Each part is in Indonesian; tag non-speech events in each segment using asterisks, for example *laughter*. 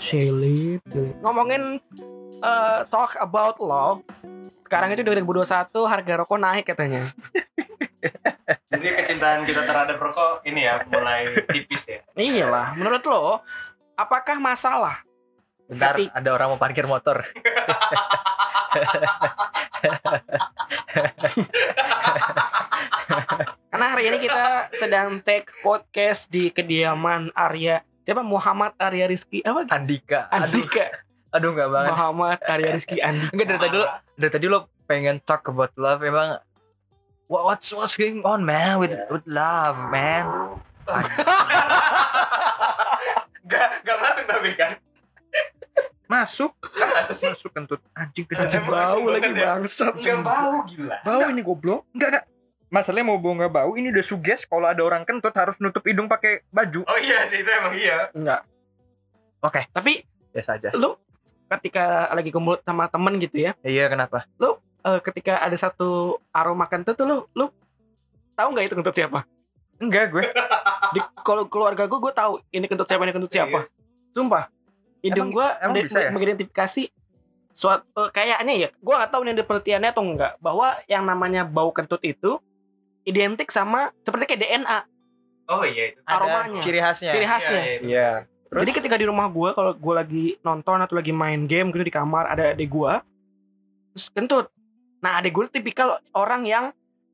Shelly. Ngomongin eh, talk about love. Sekarang itu 2021 harga rokok naik katanya. *laughs* Jadi kecintaan kita terhadap rokok ini ya mulai tipis ya. *laughs* Iyalah, menurut lo apakah masalah Bentar, Ketik- ada orang mau parkir motor. *laughs* Karena hari ini kita sedang take podcast di kediaman Arya. Siapa? Muhammad Arya Rizky. Apa? Andika. Aduh, Andika. aduh nggak banget. Muhammad Arya Rizky Andika. Enggak dari tadi lo, dari tadi lo pengen talk about love emang what, what's what's going on man with with love man. Gak, gak masuk tapi kan. Masuk, Kan sih? masuk kentut anjing kentut. Bau lagi ya? bangsat. Gak bau gila. Bau ini goblok. Enggak enggak. Masalahnya mau bau nggak bau ini udah suges kalau ada orang kentut harus nutup hidung pakai baju. Oh iya sih itu emang iya. Enggak. Oke, Tapi biasa aja. lu ketika lagi kumpul sama temen gitu ya, Iya kenapa? eh, ketika ada satu aroma kentut tuh lu lu tahu nggak itu kentut siapa? Enggak gue. *laughs* Di kalau keluarga gue gue tahu ini kentut siapa ini kentut siapa. Sumpah. Hidung gue ya? mengidentifikasi suatu eh, kayaknya ya, gue gak tahu ini ada penelitiannya atau enggak bahwa yang namanya bau kentut itu identik sama seperti kayak DNA Oh iya itu. Ada Aromanya. ciri khasnya. ciri khasnya. Iya, iya, Iya. Terus? Jadi ketika di rumah gue kalau gue lagi nonton atau lagi main game gitu di kamar ada adik gue terus kentut. Nah adik gue tipikal orang yang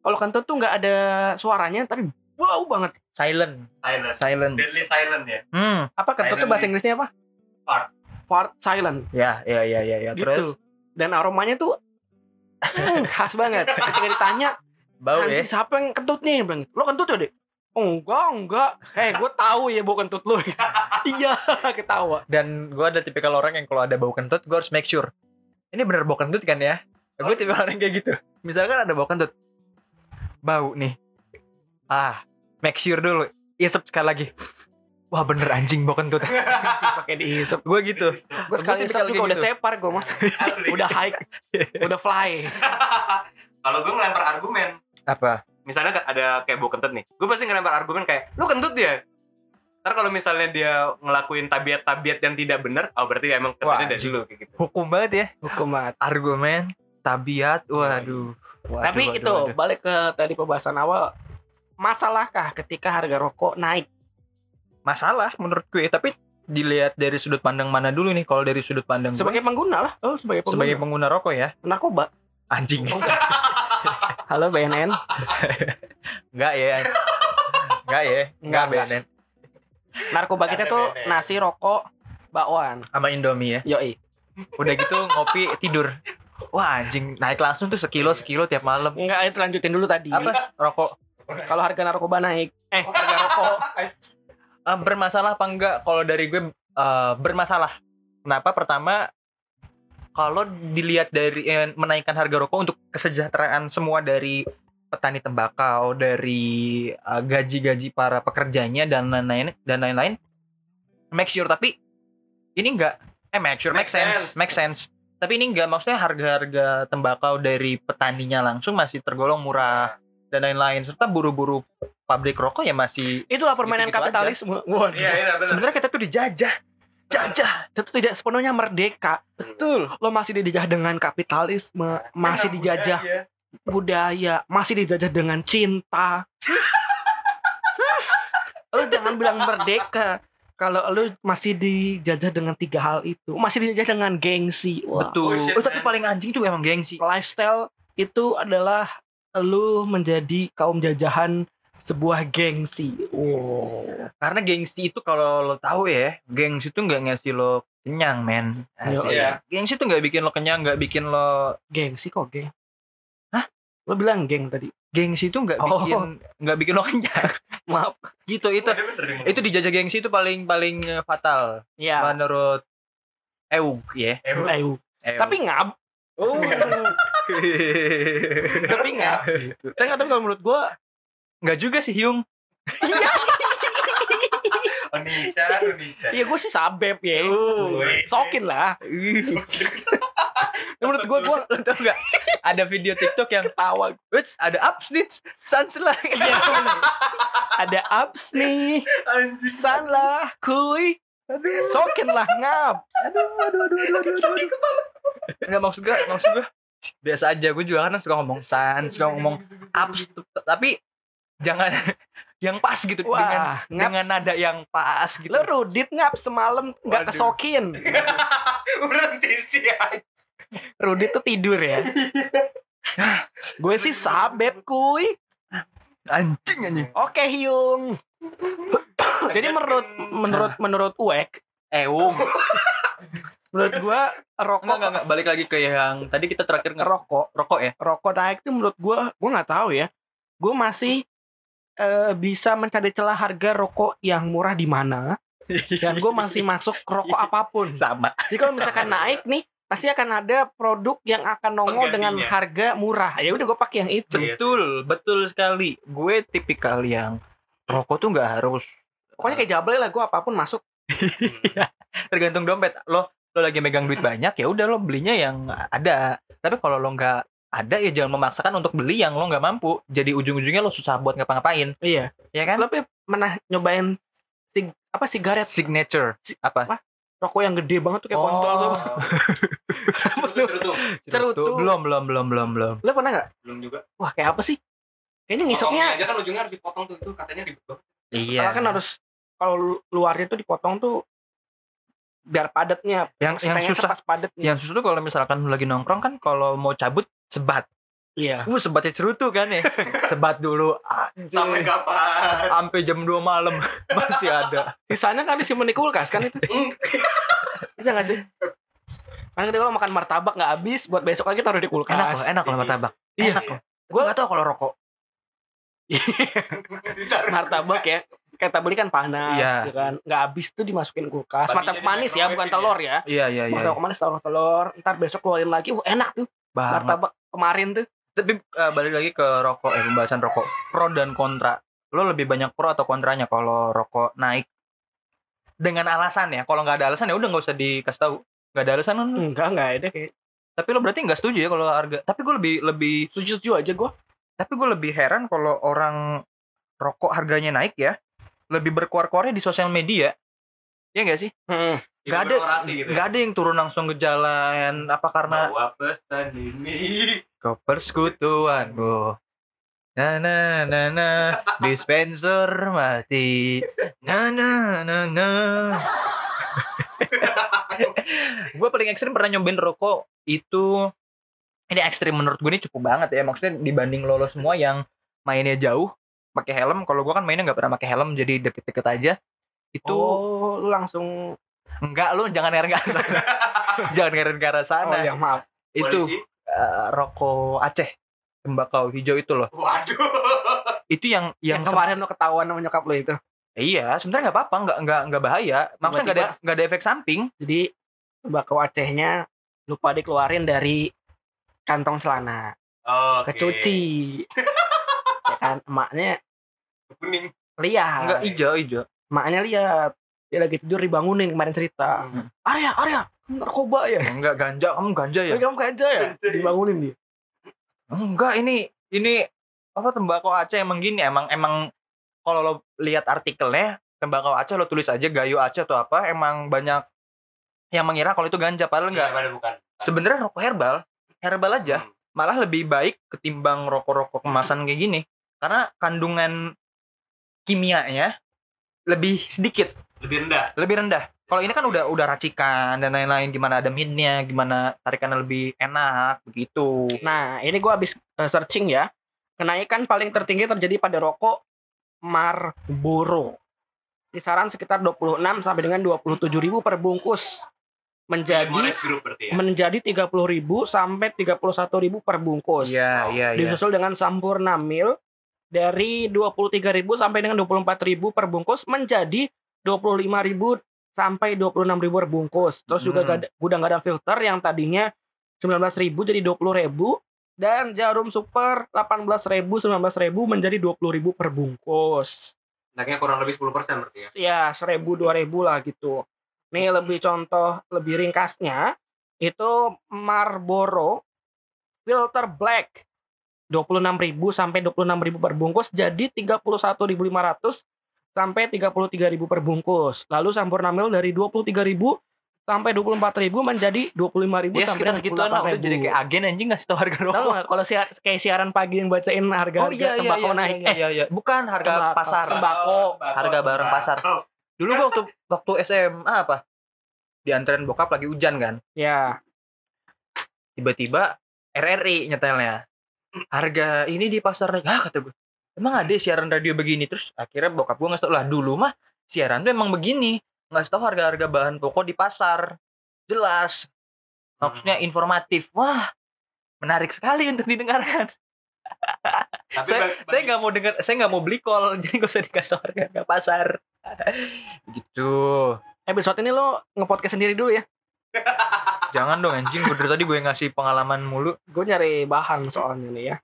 kalau kentut tuh nggak ada suaranya tapi bau banget. Silent. Silent. Silent. Deadly silent ya. Hmm. Apa kentut tuh Silent bahasa nih. Inggrisnya apa? Fart. Fart silent. Ya, ya, ya, ya, ya. gitu. Terus Dan aromanya tuh hmm, *laughs* khas banget. Ketika ditanya, bau ya. anjing siapa yang kentut nih? Bilang, lo kentut ya dek? Oh, enggak, enggak. Eh, gue tahu ya bau kentut lo. *laughs* iya, ketawa. Dan gue ada tipikal orang yang kalau ada bau kentut, gue harus make sure. Ini bener bau kentut kan ya? Gue tipikal orang kayak gitu. Misalkan ada bau kentut. Bau nih. Ah, make sure dulu. Isep sekali lagi. Wah bener anjing bau kentut. *laughs* Pakai dihisap. gue gitu. Gue sekali isap juga kayak udah gitu. tepar gue mah. *laughs* Udah hike, udah fly. Kalau gue ngelempar argumen, Apa? misalnya ada kayak bau kentut nih, gue pasti ngelempar argumen kayak, lu kentut ya? Ntar kalau misalnya dia ngelakuin tabiat-tabiat yang tidak benar, oh berarti emang Wah, kentutnya dari dulu kayak gitu. Hukum banget ya. Hukumat. Argumen, tabiat, waduh. Waduh, Tapi waduh, itu waduh. balik ke tadi pembahasan awal. Masalahkah ketika harga rokok naik? masalah menurut gue. Tapi dilihat dari sudut pandang mana dulu nih? Kalau dari sudut pandang Sebagai gue, pengguna lah. Oh, sebagai pengguna. sebagai pengguna rokok ya, narkoba. anjing. Oh. *laughs* Halo BNN. Enggak *laughs* ya. Enggak ya. Enggak. BNN. Narkoba kita tuh nasi, rokok, bakwan. Sama Indomie ya. Yoi. Udah gitu ngopi tidur. Wah anjing naik langsung tuh sekilo sekilo tiap malam. Enggak, itu lanjutin dulu tadi. Apa? Rokok Kalau harga narkoba naik, eh harga rokok Eh, bermasalah apa enggak? Kalau dari gue eh, bermasalah. Kenapa? Pertama kalau dilihat dari eh, menaikkan harga rokok untuk kesejahteraan semua dari petani tembakau, dari eh, gaji-gaji para pekerjanya dan lain-lain dan lain-lain make sure tapi ini enggak eh make sure make, Make sense, sense. make sense. Tapi ini enggak maksudnya harga-harga tembakau dari petaninya langsung masih tergolong murah dan lain-lain serta buru-buru pabrik rokok ya masih itulah permainan Gitu-gitu aja. kapitalisme. Waduh. Iya, iya benar. sebenarnya kita tuh dijajah jajah Itu tidak sepenuhnya merdeka. betul Lo masih dijajah dengan kapitalisme, masih dijajah Iya. budaya, masih dijajah dengan cinta. lo jangan bilang merdeka. Kalau lo masih dijajah dengan tiga hal itu, masih dijajah dengan gengsi. Wah. betul Oh, shit, oh, tapi paling anjing tuh emang gengsi Lifestyle itu adalah lo menjadi kaum jajahan sebuah gengsi. Wow. karena gengsi itu kalau lo tahu ya gengsi itu nggak ngasih lo kenyang men Asik. Iya. gengsi tuh nggak bikin lo kenyang nggak bikin lo Gengsi kok geng? Hah? Lo bilang geng tadi. gengsi tuh nggak Oh. bikin nggak bikin lo kenyang *laughs* Maaf. gitu itu bener yang itu dijajah gengsi itu paling paling eh, fatal Ya. menurut Eug ya Eug. tapi ngap, oh *laughs* tapi ngap. Tapi nggak tahu kalau menurut gua nggak juga sih Hyung Onica, Onica. Iya *laughs* gue sih sabep ya. Sokin lah menurut gue gue Lo tau gak? Ada video TikTok yang tawa Wits, ada upsnitch, sunlight. Iya, bener. ada abs nih Anjing. salah kuy Aduh, sokin lah ngap aduh, aduh, aduh, aduh, aduh, aduh, aduh. Enggak maksud gue, maksud gue biasa aja. Gue juga kan suka ngomong sun, suka ngomong ups, tapi jangan *laughs* yang pas gitu dengan wah ngap dengan nada yang pas gitu. lo rudit ngap semalam nggak kesokin *laughs* Berhenti sih anjing. rudit tuh tidur ya gue sih sabep kuy anjing anjing. oke Hyung *coughs* jadi menurut menurut menurut Uek Wung. *laughs* menurut gue rokok Enggak, enggak, enggak. Balik lagi ke yang tadi kita terakhir ngerokok. rokok ya? rokok naik tuh menurut gue gue nggak tahu ya gue masih eh, bisa mencari celah harga rokok yang murah di mana dan gue masih masuk rokok apa pun sama. jadi kalau misalkan naik nih pasti akan ada produk yang akan nongol dengan harga murah ya udah gue pakai yang itu Betul, betul sekali. Gue tipikal yang rokok tuh nggak harus pokoknya kayak jabel lah gue apa pun masuk *laughs* tergantung dompet. Lo lo lagi megang duit banyak ya udah lo belinya yang ada. Tapi kalau lo nggak ada ya jangan memaksakan untuk beli yang lo nggak mampu. Jadi ujung-ujungnya lo susah buat ngapa-ngapain, iya ya kan? tapi pernah nyobain sig apa sigaret Signature apa? rokok yang gede banget tuh kayak kontol tuh *laughs* Cerutu. Belum, belum, belum, belum, belum. lo pernah nggak Belum juga. wah kayak apa sih kayaknya ngisepnya aja kan ujungnya harus dipotong tuh itu katanya ribet banget. Iya. Karena kan harus kalau lu- luarnya tuh dipotong tuh biar padatnya. yang yang Pengen susah pas padatnya. yang susah tuh kalau misalkan lagi nongkrong kan kalau mau cabut sebat. Iya. Uh, sebatnya cerutu kan ya. *laughs* Sebat dulu. anjing. Sampai kapan? sampai jam 2 malam *laughs* masih ada. Sisanya kan disimpan di kulkas kan itu. *laughs* Bisa gak sih? Karena kita kalau makan martabak nggak habis, buat besok lagi taruh di kulkas. Enak loh, enak loh martabak. Iya. Enak loh. Gue gak tau kalau rokok. Ditaruh. martabak ya. Kita beli kan panas, Iya. ya kan. Nggak habis tuh dimasukin kulkas. Martabak manis ya, bukan microwave telur ya. Iya, iya, iya. Martabak manis taruh telur. Ntar besok keluarin lagi. Uh, enak tuh. Banget. Martabak kemarin tuh. Tapi eh, balik lagi ke rokok, eh pembahasan rokok. Pro dan kontra. Lo lebih banyak pro atau kontranya kalau rokok naik? Dengan alasan ya. Kalau nggak ada alasan ya udah nggak usah dikasih tahu. Nggak ada alasan kan. Enggak, enggak ada kayak. Tapi lo berarti nggak setuju ya kalau harga. Tapi gue lebih lebih Setuju-setuju aja gue. tapi gue lebih heran kalau orang rokok harganya naik ya lebih berkuar-kuarnya di sosial media ya nggak sih Hmm. nggak ada gitu ya. nggak ada yang turun langsung ke jalan apa karena Bawa pesan ini. ke persekutuan na na na na dispenser mati na na na na *laughs* gue paling ekstrim pernah nyobain rokok itu ini ekstrim menurut gue ini cukup banget ya maksudnya dibanding lolo semua yang mainnya jauh pakai helm kalau gue kan mainnya nggak pernah pakai helm jadi deket-deket aja itu oh, lu langsung enggak lu jangan *laughs* ngeren ke arah sana jangan ngeren ke arah oh sana ya maaf. itu Polisi. eh, rokok Aceh tembakau hijau itu loh Waduh. itu yang Yang, yang kemarin lu ketahuan sama nyokap lu itu. iya sebenarnya nggak apa-apa nggak nggak nggak bahaya maksudnya nggak ada nggak ada efek samping Jadi tembakau Acehnya lupa dikeluarin dari kantong celana, Oke. kecuci. *laughs* ya kan emaknya Kuning. lihat. nggak hijau hijau Emaknya lihat. Dia lagi tidur dibangunin kemarin cerita. Hmm. Arya, Arya, narkoba ya. enggak ganja kamu ganja ya Ya. Kamu ganja ya? Ya? Dibangunin dia. enggak ini ini apa tembakau Aceh emang gini emang emang kalau lo lihat artikelnya tembakau Aceh lo tulis aja gayo Aceh atau apa emang banyak yang mengira kalau itu ganja padahal enggak Enggak, bukan. sebenarnya rokok herbal herbal aja Hmm. malah lebih baik ketimbang rokok-rokok kemasan kayak gini karena kandungan kimianya lebih sedikit Lebih rendah. lebih rendah kalau ini kan udah udah racikan dan lain-lain gimana ada mintnya gimana tarikannya lebih enak begitu Nah, ini gua habis eh, searching ya. Kenaikan paling tertinggi terjadi pada rokok Marlboro. Kisaran sekitar 26 sampai dengan 27.000 per bungkus. Menjadi Group berarti ya. menjadi 30.000 sampai 31.000 per bungkus. iya iya iya Disusul dengan Sampurna Mil dari 23.000 sampai dengan 24.000 per bungkus menjadi 25.000 sampai 26.000 per bungkus. Terus juga Hmm. gada- gudang garam filter yang tadinya 19.000 jadi 20.000 dan jarum super 18.000 19.000 menjadi 20.000 per bungkus. Naiknya kurang lebih 10% berarti ya. Ya, 1.000 2.000 lah gitu. Nih lebih contoh lebih ringkasnya Itu Marlboro filter black 26.000 sampai 26.000 per bungkus jadi 31.500 sampai 33.000 per bungkus. Lalu Sampurna Mil dari 23.000 sampai 24.000 menjadi 25.000 Ya sampai sekitar segituan lah udah 28.000. jadi kayak agen anjing ngasih tau harga Tahu rokok. nggak kalau siar, kayak siaran pagi yang bacain harga Oh iya iya tembakau iya, naik iya, iya, iya. Bukan harga Tembakau. pasar. Sembako. Harga barang pasar. Dulu gua waktu waktu SMA apa? Dianterin bokap lagi hujan kan. ya Tiba-tiba RRI nyetelnya. Harga ini di pasar. Ah kata gue. Emang ada siaran radio begini terus akhirnya bokap gua ngasih tau lah dulu mah siaran tuh emang begini. Ngasih tau harga-harga bahan pokok di pasar. Jelas. Maksudnya informatif. Wah, menarik sekali untuk didengarkan. *laughs* Tapi saya bagi- saya nggak mau dengar saya nggak mau beli call *laughs* jadi nggak usah dikasih harga harga pasar gitu episode ini lo ngepodcast sendiri dulu ya *laughs* jangan dong anjing. Gue dari tadi gue ngasih pengalaman mulu. Gue nyari bahan soalnya nih ya.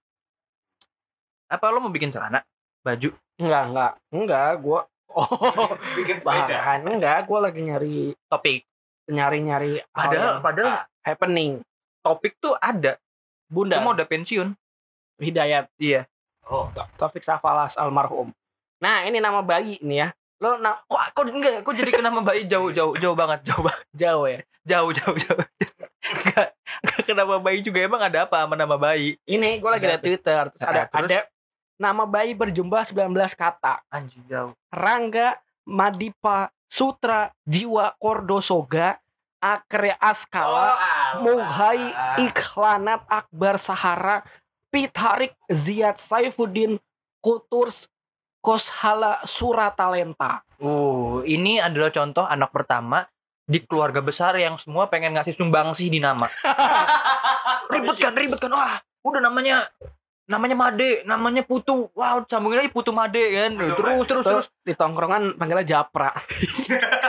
Apa lo mau bikin celana? Baju? Enggak enggak. Enggak gue oh. *laughs* Bikin sepeda. bahan. Enggak gue lagi nyari topik. Nyari nyari padahal padahal happening. Topik tuh ada. Bunda. Cuma udah pensiun. Hidayat. Iya. Oh, Taufik Safalas almarhum. Nah ini nama bayi nih ya. Lo na kok kok enggak? Kok jadi ke nama bayi jauh jauh jauh banget jauh banget. Jauh ya? Jauh jauh jauh. Enggak enggak ke nama bayi juga. Emang ada apa sama nama bayi? Ini gue lagi Ada Twitter. Terus ada terus? ada nama bayi berjumlah 19 kata. Anjing jauh. Rangga Madipa Sutra Jiwa Kordosoga Akre Askala Mughai Ikhlanat Akbar Sahara Pitarik Ziyad Saifuddin Kuturs Koshala Suratalenta Uh, ini adalah contoh anak pertama di keluarga besar yang semua pengen ngasih sumbangsih di nama. *laughs* ribet kan, ribet kan. Wah, udah namanya namanya Made, namanya Putu. Wow, sambungin lagi Putu Made kan. Putu terus, terus, terus. Terus di tongkrongan panggilnya Japra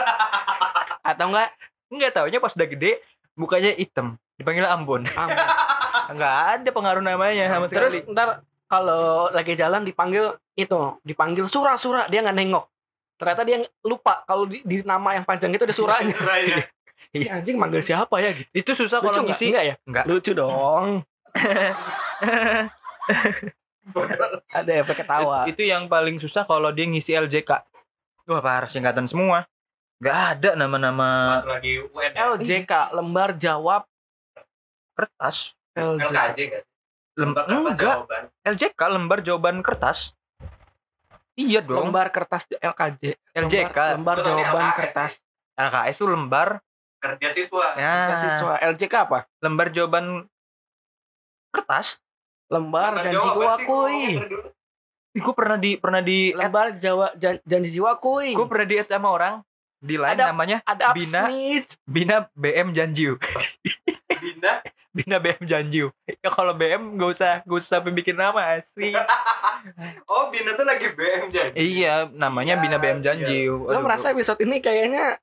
*laughs* Atau enggak Enggak taunya pas udah gede mukanya hitam. Dipanggil Ambon. Am- *laughs* Enggak ada pengaruh namanya sama Terus sekali. ntar kalau lagi jalan dipanggil itu Dipanggil Sura-Sura Dia nggak nengok Ternyata dia lupa Kalau di, di nama yang panjang itu ada suranya Suranya. *laughs* Ih, Anjing manggil siapa ya gitu Itu susah kalau ngisi. Enggak ya? Enggak. Lucu dong *laughs* Ada efek ketawa Itu yang paling susah kalau dia ngisi LJK. Wah, parah singkatan semua. Enggak ada nama-nama Pas lagi UN. LJK lembar jawab kertas. LJK. LKJ Lembar kertas enggak, jawaban. LJK lembar jawaban kertas. Iya dong. lembar kertas LKJ LJK. lembar, lembar jawaban LKS kertas LKS itu lembar Kerja siswa. ya, kertas siswa LJK apa lembar jawaban kertas. lembar Lembar janji gua. Ih, gue pernah di pernah di lembar jawa jan- janji jiwa kuy gue pernah di sama orang di line Ada- namanya ada Bina. Bina Bina BM Janjiu. Bina. Bina BM Janjiu. Ya kalau BM gak usah gak usah sampai bikin nama asli. *laughs* Oh, Bina tuh lagi BM jadi. iya, namanya Bina BM Siap, Janjiu. lo merasa episode ini kayaknya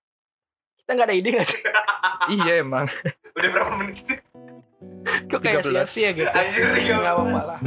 kita nggak ada ide gak sih *laughs* Iya emang. Udah berapa menit sih? kok kayak 13. sia-sia gitu Anjir, tiga nggak belas. apa-apa lah